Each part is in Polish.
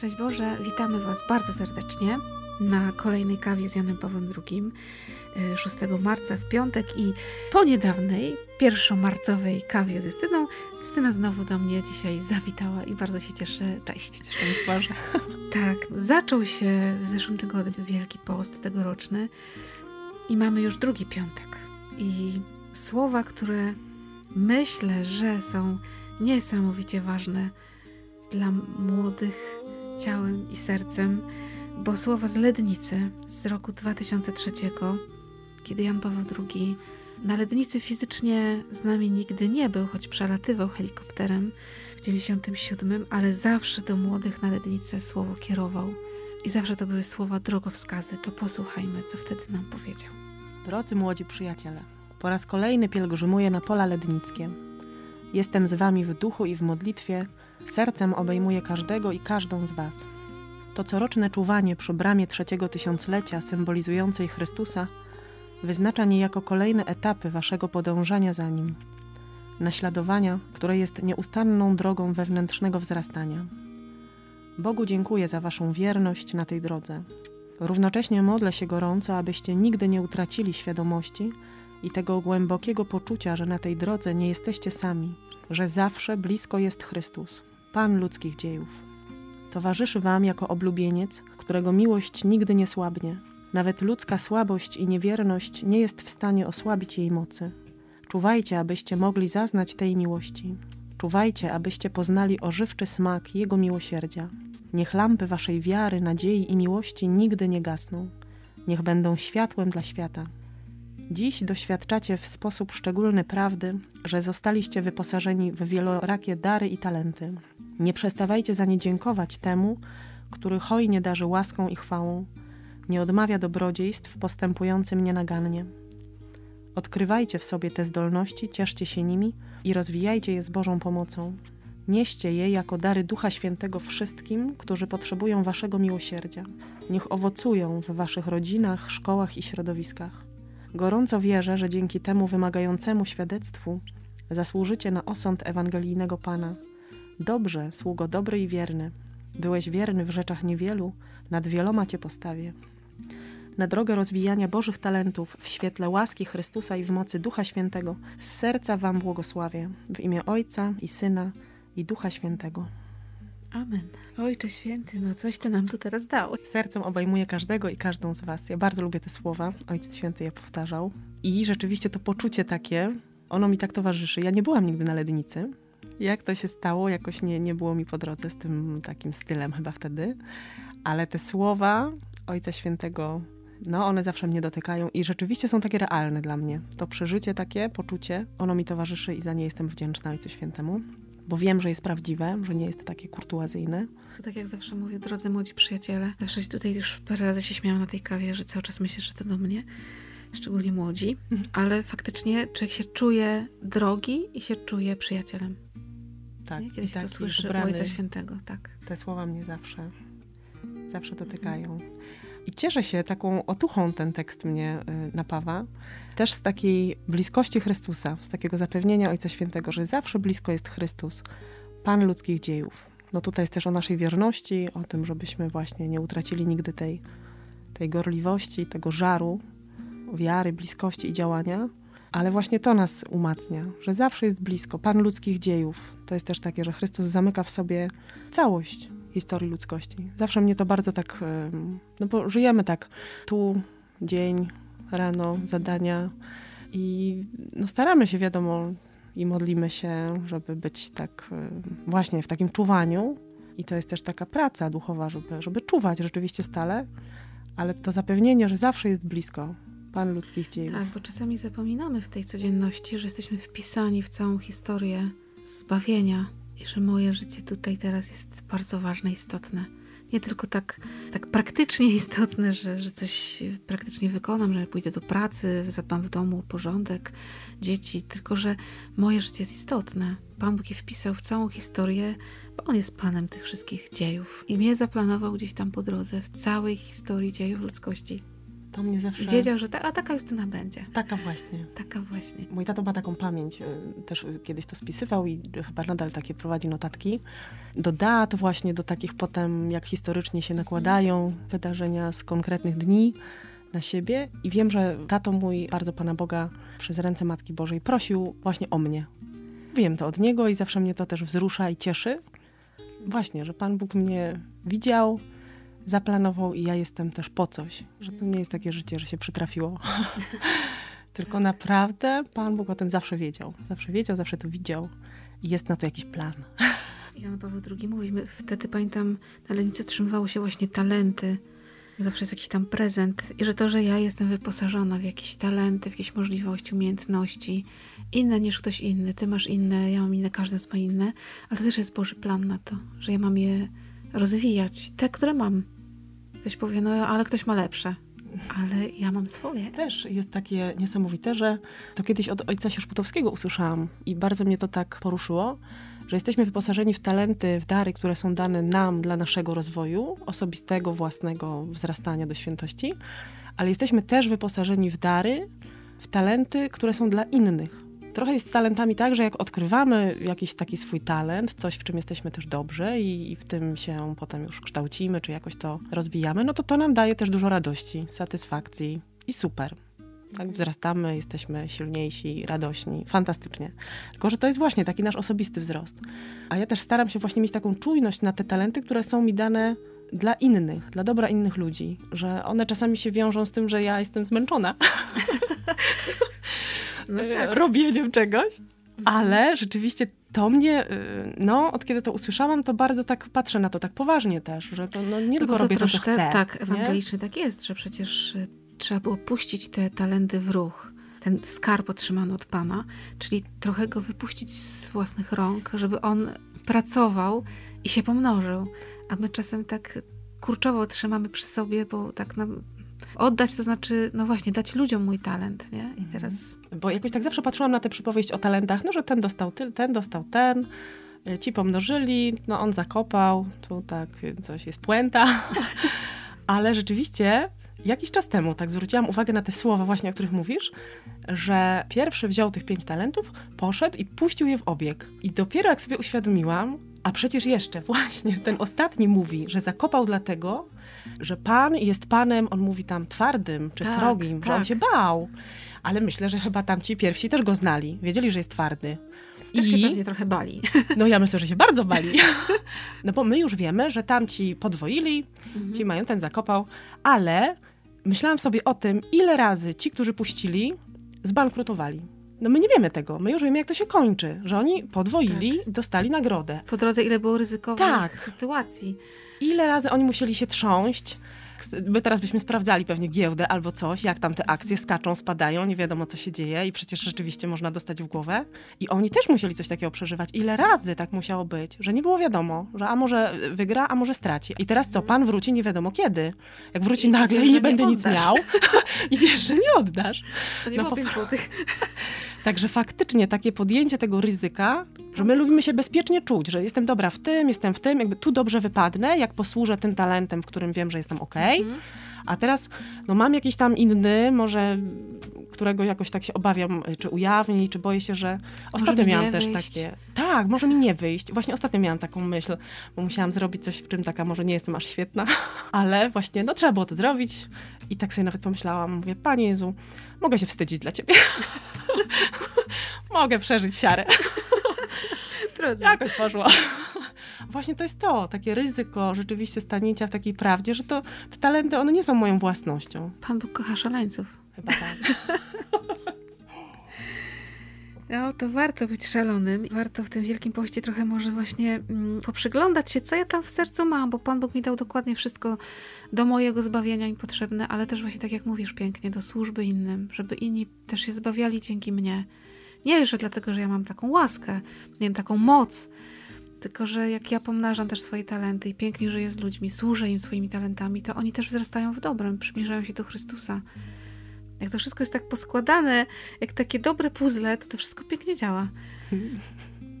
Szczęść Boże, witamy Was bardzo serdecznie na kolejnej kawie z Janem Pawłem II 6 y, marca w piątek i po niedawnej pierwszomarcowej kawie z Justyną. Justyna znowu do mnie dzisiaj zawitała i bardzo się cieszę. Cześć. Szczęść Boże. Tak, zaczął się w zeszłym tygodniu Wielki Post tegoroczny i mamy już drugi piątek. I słowa, które myślę, że są niesamowicie ważne dla młodych ciałem i sercem, bo słowa z Lednicy z roku 2003, kiedy Jan Paweł II na Lednicy fizycznie z nami nigdy nie był, choć przelatywał helikopterem w 97, ale zawsze do młodych na Lednicę słowo kierował. I zawsze to były słowa drogowskazy. To posłuchajmy, co wtedy nam powiedział. Drodzy młodzi przyjaciele, po raz kolejny pielgrzymuję na pola lednickie. Jestem z wami w duchu i w modlitwie, sercem obejmuję każdego i każdą z was. To coroczne czuwanie przy bramie trzeciego tysiąclecia symbolizującej Chrystusa wyznacza niejako kolejne etapy waszego podążania za Nim, naśladowania, które jest nieustanną drogą wewnętrznego wzrastania. Bogu dziękuję za waszą wierność na tej drodze. Równocześnie modlę się gorąco, abyście nigdy nie utracili świadomości i tego głębokiego poczucia, że na tej drodze nie jesteście sami, że zawsze blisko jest Chrystus, Pan ludzkich dziejów. Towarzyszy wam jako oblubieniec, którego miłość nigdy nie słabnie. Nawet ludzka słabość i niewierność nie jest w stanie osłabić jej mocy. Czuwajcie, abyście mogli zaznać tej miłości. Czuwajcie, abyście poznali ożywczy smak Jego miłosierdzia. Niech lampy waszej wiary, nadziei i miłości nigdy nie gasną. Niech będą światłem dla świata. Dziś doświadczacie w sposób szczególny prawdy, że zostaliście wyposażeni w wielorakie dary i talenty. Nie przestawajcie za nie dziękować temu, który hojnie darzy łaską i chwałą, nie odmawia dobrodziejstw postępującym nienagannie. Odkrywajcie w sobie te zdolności, cieszcie się nimi i rozwijajcie je z Bożą pomocą. Nieście je jako dary Ducha Świętego wszystkim, którzy potrzebują Waszego miłosierdzia. Niech owocują w Waszych rodzinach, szkołach i środowiskach. Gorąco wierzę, że dzięki temu wymagającemu świadectwu zasłużycie na osąd ewangelijnego Pana. Dobrze, sługo dobry i wierny. Byłeś wierny w rzeczach niewielu, nad wieloma Cię postawię. Na drogę rozwijania Bożych talentów w świetle łaski Chrystusa i w mocy Ducha Świętego z serca Wam błogosławię w imię Ojca i Syna i Ducha Świętego. Amen. Ojcze Święty, no coś Ty nam tu teraz dał. Sercem obejmuje każdego i każdą z Was. Ja bardzo lubię te słowa. Ojciec Święty je powtarzał. I rzeczywiście to poczucie takie, ono mi tak towarzyszy. Ja nie byłam nigdy na Lednicy. Jak to się stało, jakoś nie, nie było mi po drodze z tym takim stylem chyba wtedy. Ale te słowa Ojca Świętego, no one zawsze mnie dotykają i rzeczywiście są takie realne dla mnie. To przeżycie takie, poczucie, ono mi towarzyszy i za nie jestem wdzięczna Ojcu Świętemu bo wiem, że jest prawdziwe, że nie jest takie kurtuazyjne. Tak jak zawsze mówię, drodzy młodzi przyjaciele, zawsze tutaj już parę razy się śmiałam na tej kawie, że cały czas myślę, że to do mnie, szczególnie młodzi, ale faktycznie człowiek się czuje drogi i się czuje przyjacielem. Tak. Nie? Kiedy się tak, to słyszy u Ojca Świętego, tak. Te słowa mnie zawsze, zawsze dotykają. I cieszę się taką otuchą ten tekst mnie y, napawa. Też z takiej bliskości Chrystusa, z takiego zapewnienia Ojca Świętego, że zawsze blisko jest Chrystus, Pan ludzkich dziejów. No tutaj jest też o naszej wierności, o tym, żebyśmy właśnie nie utracili nigdy tej, tej gorliwości, tego żaru, wiary, bliskości i działania. Ale właśnie to nas umacnia, że zawsze jest blisko Pan ludzkich dziejów. To jest też takie, że Chrystus zamyka w sobie całość historii ludzkości. Zawsze mnie to bardzo tak, no bo żyjemy tak, tu dzień, rano, zadania i no staramy się, wiadomo, i modlimy się, żeby być tak właśnie w takim czuwaniu. I to jest też taka praca duchowa, żeby, żeby czuwać rzeczywiście stale, ale to zapewnienie, że zawsze jest blisko Pan ludzkich dziejów. Tak, bo czasami zapominamy w tej codzienności, że jesteśmy wpisani w całą historię zbawienia i że moje życie tutaj teraz jest bardzo ważne, istotne. Nie tylko tak, tak praktycznie istotne, że, że coś praktycznie wykonam, że pójdę do pracy, zadbam w domu porządek, dzieci, tylko że moje życie jest istotne. Pan Bóg je wpisał w całą historię, bo On jest Panem tych wszystkich dziejów i mnie zaplanował gdzieś tam po drodze w całej historii dziejów ludzkości. To mnie zawsze... Wiedział, że ta, a taka Justyna będzie. Taka właśnie. Taka właśnie. Mój tato ma taką pamięć, y, też kiedyś to spisywał i chyba nadal takie prowadzi notatki. Do dat właśnie, do takich potem, jak historycznie się nakładają wydarzenia z konkretnych dni na siebie. I wiem, że tato mój, bardzo Pana Boga, przez ręce Matki Bożej prosił właśnie o mnie. Wiem to od niego i zawsze mnie to też wzrusza i cieszy. Właśnie, że Pan Bóg mnie widział, zaplanował i ja jestem też po coś. Że to nie jest takie życie, że się przytrafiło. Tylko naprawdę Pan Bóg o tym zawsze wiedział. Zawsze wiedział, zawsze to widział i jest na to jakiś plan. Jan Paweł II mówi, wtedy pamiętam, na Lenicy trzymywały się właśnie talenty. Zawsze jest jakiś tam prezent. I że to, że ja jestem wyposażona w jakieś talenty, w jakieś możliwości, umiejętności, inne niż ktoś inny. Ty masz inne, ja mam inne, każdy ma inne. Ale to też jest Boży plan na to, że ja mam je rozwijać. Te, które mam. Ktoś powie, no ale ktoś ma lepsze. Ale ja mam swoje. Też jest takie niesamowite, że to kiedyś od ojca Sierzputowskiego usłyszałam i bardzo mnie to tak poruszyło, że jesteśmy wyposażeni w talenty, w dary, które są dane nam dla naszego rozwoju, osobistego, własnego wzrastania do świętości, ale jesteśmy też wyposażeni w dary, w talenty, które są dla innych. Trochę jest z talentami tak, że jak odkrywamy jakiś taki swój talent, coś w czym jesteśmy też dobrzy i, i w tym się potem już kształcimy, czy jakoś to rozwijamy, no to to nam daje też dużo radości, satysfakcji i super. Tak wzrastamy, jesteśmy silniejsi, radośni, fantastycznie. Tylko, że to jest właśnie taki nasz osobisty wzrost. A ja też staram się właśnie mieć taką czujność na te talenty, które są mi dane dla innych, dla dobra innych ludzi, że one czasami się wiążą z tym, że ja jestem zmęczona. No tak. robieniem czegoś. Ale rzeczywiście to mnie, y, no, od kiedy to usłyszałam, to bardzo tak patrzę na to tak poważnie też, że to no, nie tylko, robię troszkę, to, co chcę. Tak, ewangelicznie tak jest, że przecież y, trzeba było puścić te talenty w ruch, ten skarb otrzymany od Pana, czyli trochę go wypuścić z własnych rąk, żeby on pracował i się pomnożył. A my czasem tak kurczowo trzymamy przy sobie, bo tak nam oddać to znaczy, no właśnie, dać ludziom mój talent, nie? I mhm. teraz... Bo jakoś tak zawsze patrzyłam na tę przypowieść o talentach, no że ten dostał ty, ten dostał ten, y, ci pomnożyli, no on zakopał, tu tak coś jest puenta. Ale rzeczywiście jakiś czas temu tak zwróciłam uwagę na te słowa właśnie, o których mówisz, że pierwszy wziął tych pięć talentów, poszedł i puścił je w obieg. I dopiero jak sobie uświadomiłam, a przecież jeszcze właśnie ten ostatni mówi, że zakopał dlatego, że Pan jest Panem, on mówi tam twardym czy tak, srogim, tak. że on tak. się bał. Ale myślę, że chyba tamci pierwsi też go znali. Wiedzieli, że jest twardy. Też I się pewnie trochę bali. No ja myślę, że się bardzo bali. No bo my już wiemy, że tamci podwoili, mhm. ci mają ten zakopał, ale myślałam sobie o tym, ile razy ci, którzy puścili, zbankrutowali. No my nie wiemy tego. My już wiemy, jak to się kończy. Że oni podwoili, tak. dostali nagrodę. Po drodze ile było ryzykownych tak. sytuacji. Ile razy oni musieli się trząść. My teraz byśmy sprawdzali pewnie giełdę albo coś, jak tam te akcje skaczą, spadają, nie wiadomo co się dzieje i przecież rzeczywiście można dostać w głowę. I oni też musieli coś takiego przeżywać. Ile razy tak musiało być, że nie było wiadomo, że a może wygra, a może straci. I teraz co, pan wróci nie wiadomo kiedy. Jak wróci I nagle i nie będę nic miał i wiesz, że nie oddasz. To nie no, było 5 złotych. Także faktycznie takie podjęcie tego ryzyka, że my lubimy się bezpiecznie czuć, że jestem dobra w tym, jestem w tym, jakby tu dobrze wypadnę, jak posłużę tym talentem, w którym wiem, że jestem ok. Mhm. A teraz no mam jakiś tam inny, może którego jakoś tak się obawiam, czy ujawni, czy boję się, że ostatnio miałam też wyjść. takie. Tak, może mi nie wyjść. Właśnie ostatnio miałam taką myśl, bo musiałam zrobić coś, w czym taka może nie jestem aż świetna, ale właśnie no trzeba było to zrobić. I tak sobie nawet pomyślałam, mówię, Panie Jezu, mogę się wstydzić dla ciebie. mogę przeżyć siarę. Trudno. Jakoś poszło. Właśnie to jest to, takie ryzyko rzeczywiście stanięcia w takiej prawdzie, że to te talenty, one nie są moją własnością. Pan Bóg kocha szaleńców. Chyba tak. No, to warto być szalonym. Warto w tym Wielkim Poście trochę może właśnie mm, poprzyglądać się, co ja tam w sercu mam, bo Pan Bóg mi dał dokładnie wszystko do mojego zbawienia mi potrzebne, ale też właśnie tak jak mówisz pięknie, do służby innym, żeby inni też się zbawiali dzięki mnie. Nie, że dlatego, że ja mam taką łaskę, nie wiem, taką moc, tylko że jak ja pomnażam też swoje talenty i pięknie żyję z ludźmi, służę im swoimi talentami, to oni też wzrastają w dobrem, przybliżają się do Chrystusa. Jak to wszystko jest tak poskładane, jak takie dobre puzzle, to to wszystko pięknie działa.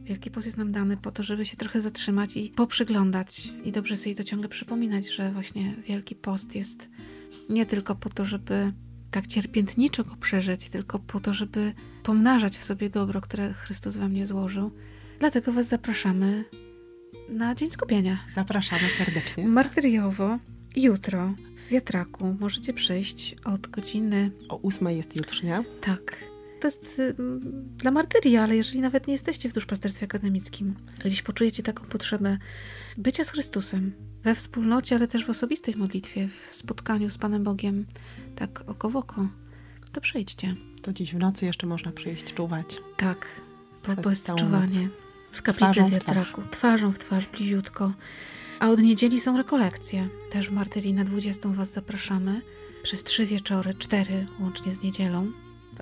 Wielki post jest nam dany po to, żeby się trochę zatrzymać i poprzyglądać. I dobrze sobie to ciągle przypominać, że właśnie Wielki Post jest Nie tylko po to, żeby tak cierpiętniczo go przeżyć, tylko po to, żeby pomnażać w sobie dobro, które Chrystus we mnie złożył. Dlatego Was zapraszamy na Dzień Skupienia. Zapraszamy serdecznie. Martyriowo jutro w wiatraku możecie przyjść od godziny. O ósmej jest jutrznia. Tak. To jest y, dla martyrii, ale jeżeli nawet nie jesteście w duszpasterstwie akademickim, gdzieś poczujecie taką potrzebę bycia z Chrystusem we wspólnocie, ale też w osobistej modlitwie, w spotkaniu z Panem Bogiem, tak oko w oko, to przyjdźcie. To dziś w nocy jeszcze można przyjść czuwać. Tak, bo, Przez bo jest czuwanie. noc. W kaplicy Twarzą w w wiatraku, twarzą w twarz, bliziutko. A od niedzieli są rekolekcje. Też w Martyrii na 20 Was zapraszamy. Przez trzy wieczory, cztery łącznie z niedzielą.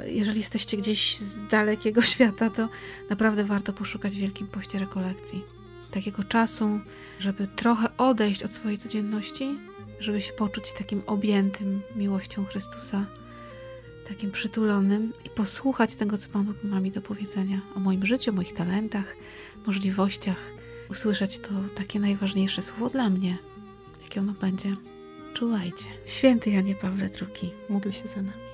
Jeżeli jesteście gdzieś z dalekiego świata, to naprawdę warto poszukać w Wielkim Poście rekolekcji. Takiego czasu, żeby trochę odejść od swojej codzienności, żeby się poczuć takim objętym miłością Chrystusa, takim przytulonym i posłuchać tego, co Pan ma mi do powiedzenia o moim życiu, moich talentach, możliwościach. Usłyszeć to takie najważniejsze słowo dla mnie, jakie ono będzie. Czułajcie. Święty Janie Pawle II. Módl się za nami.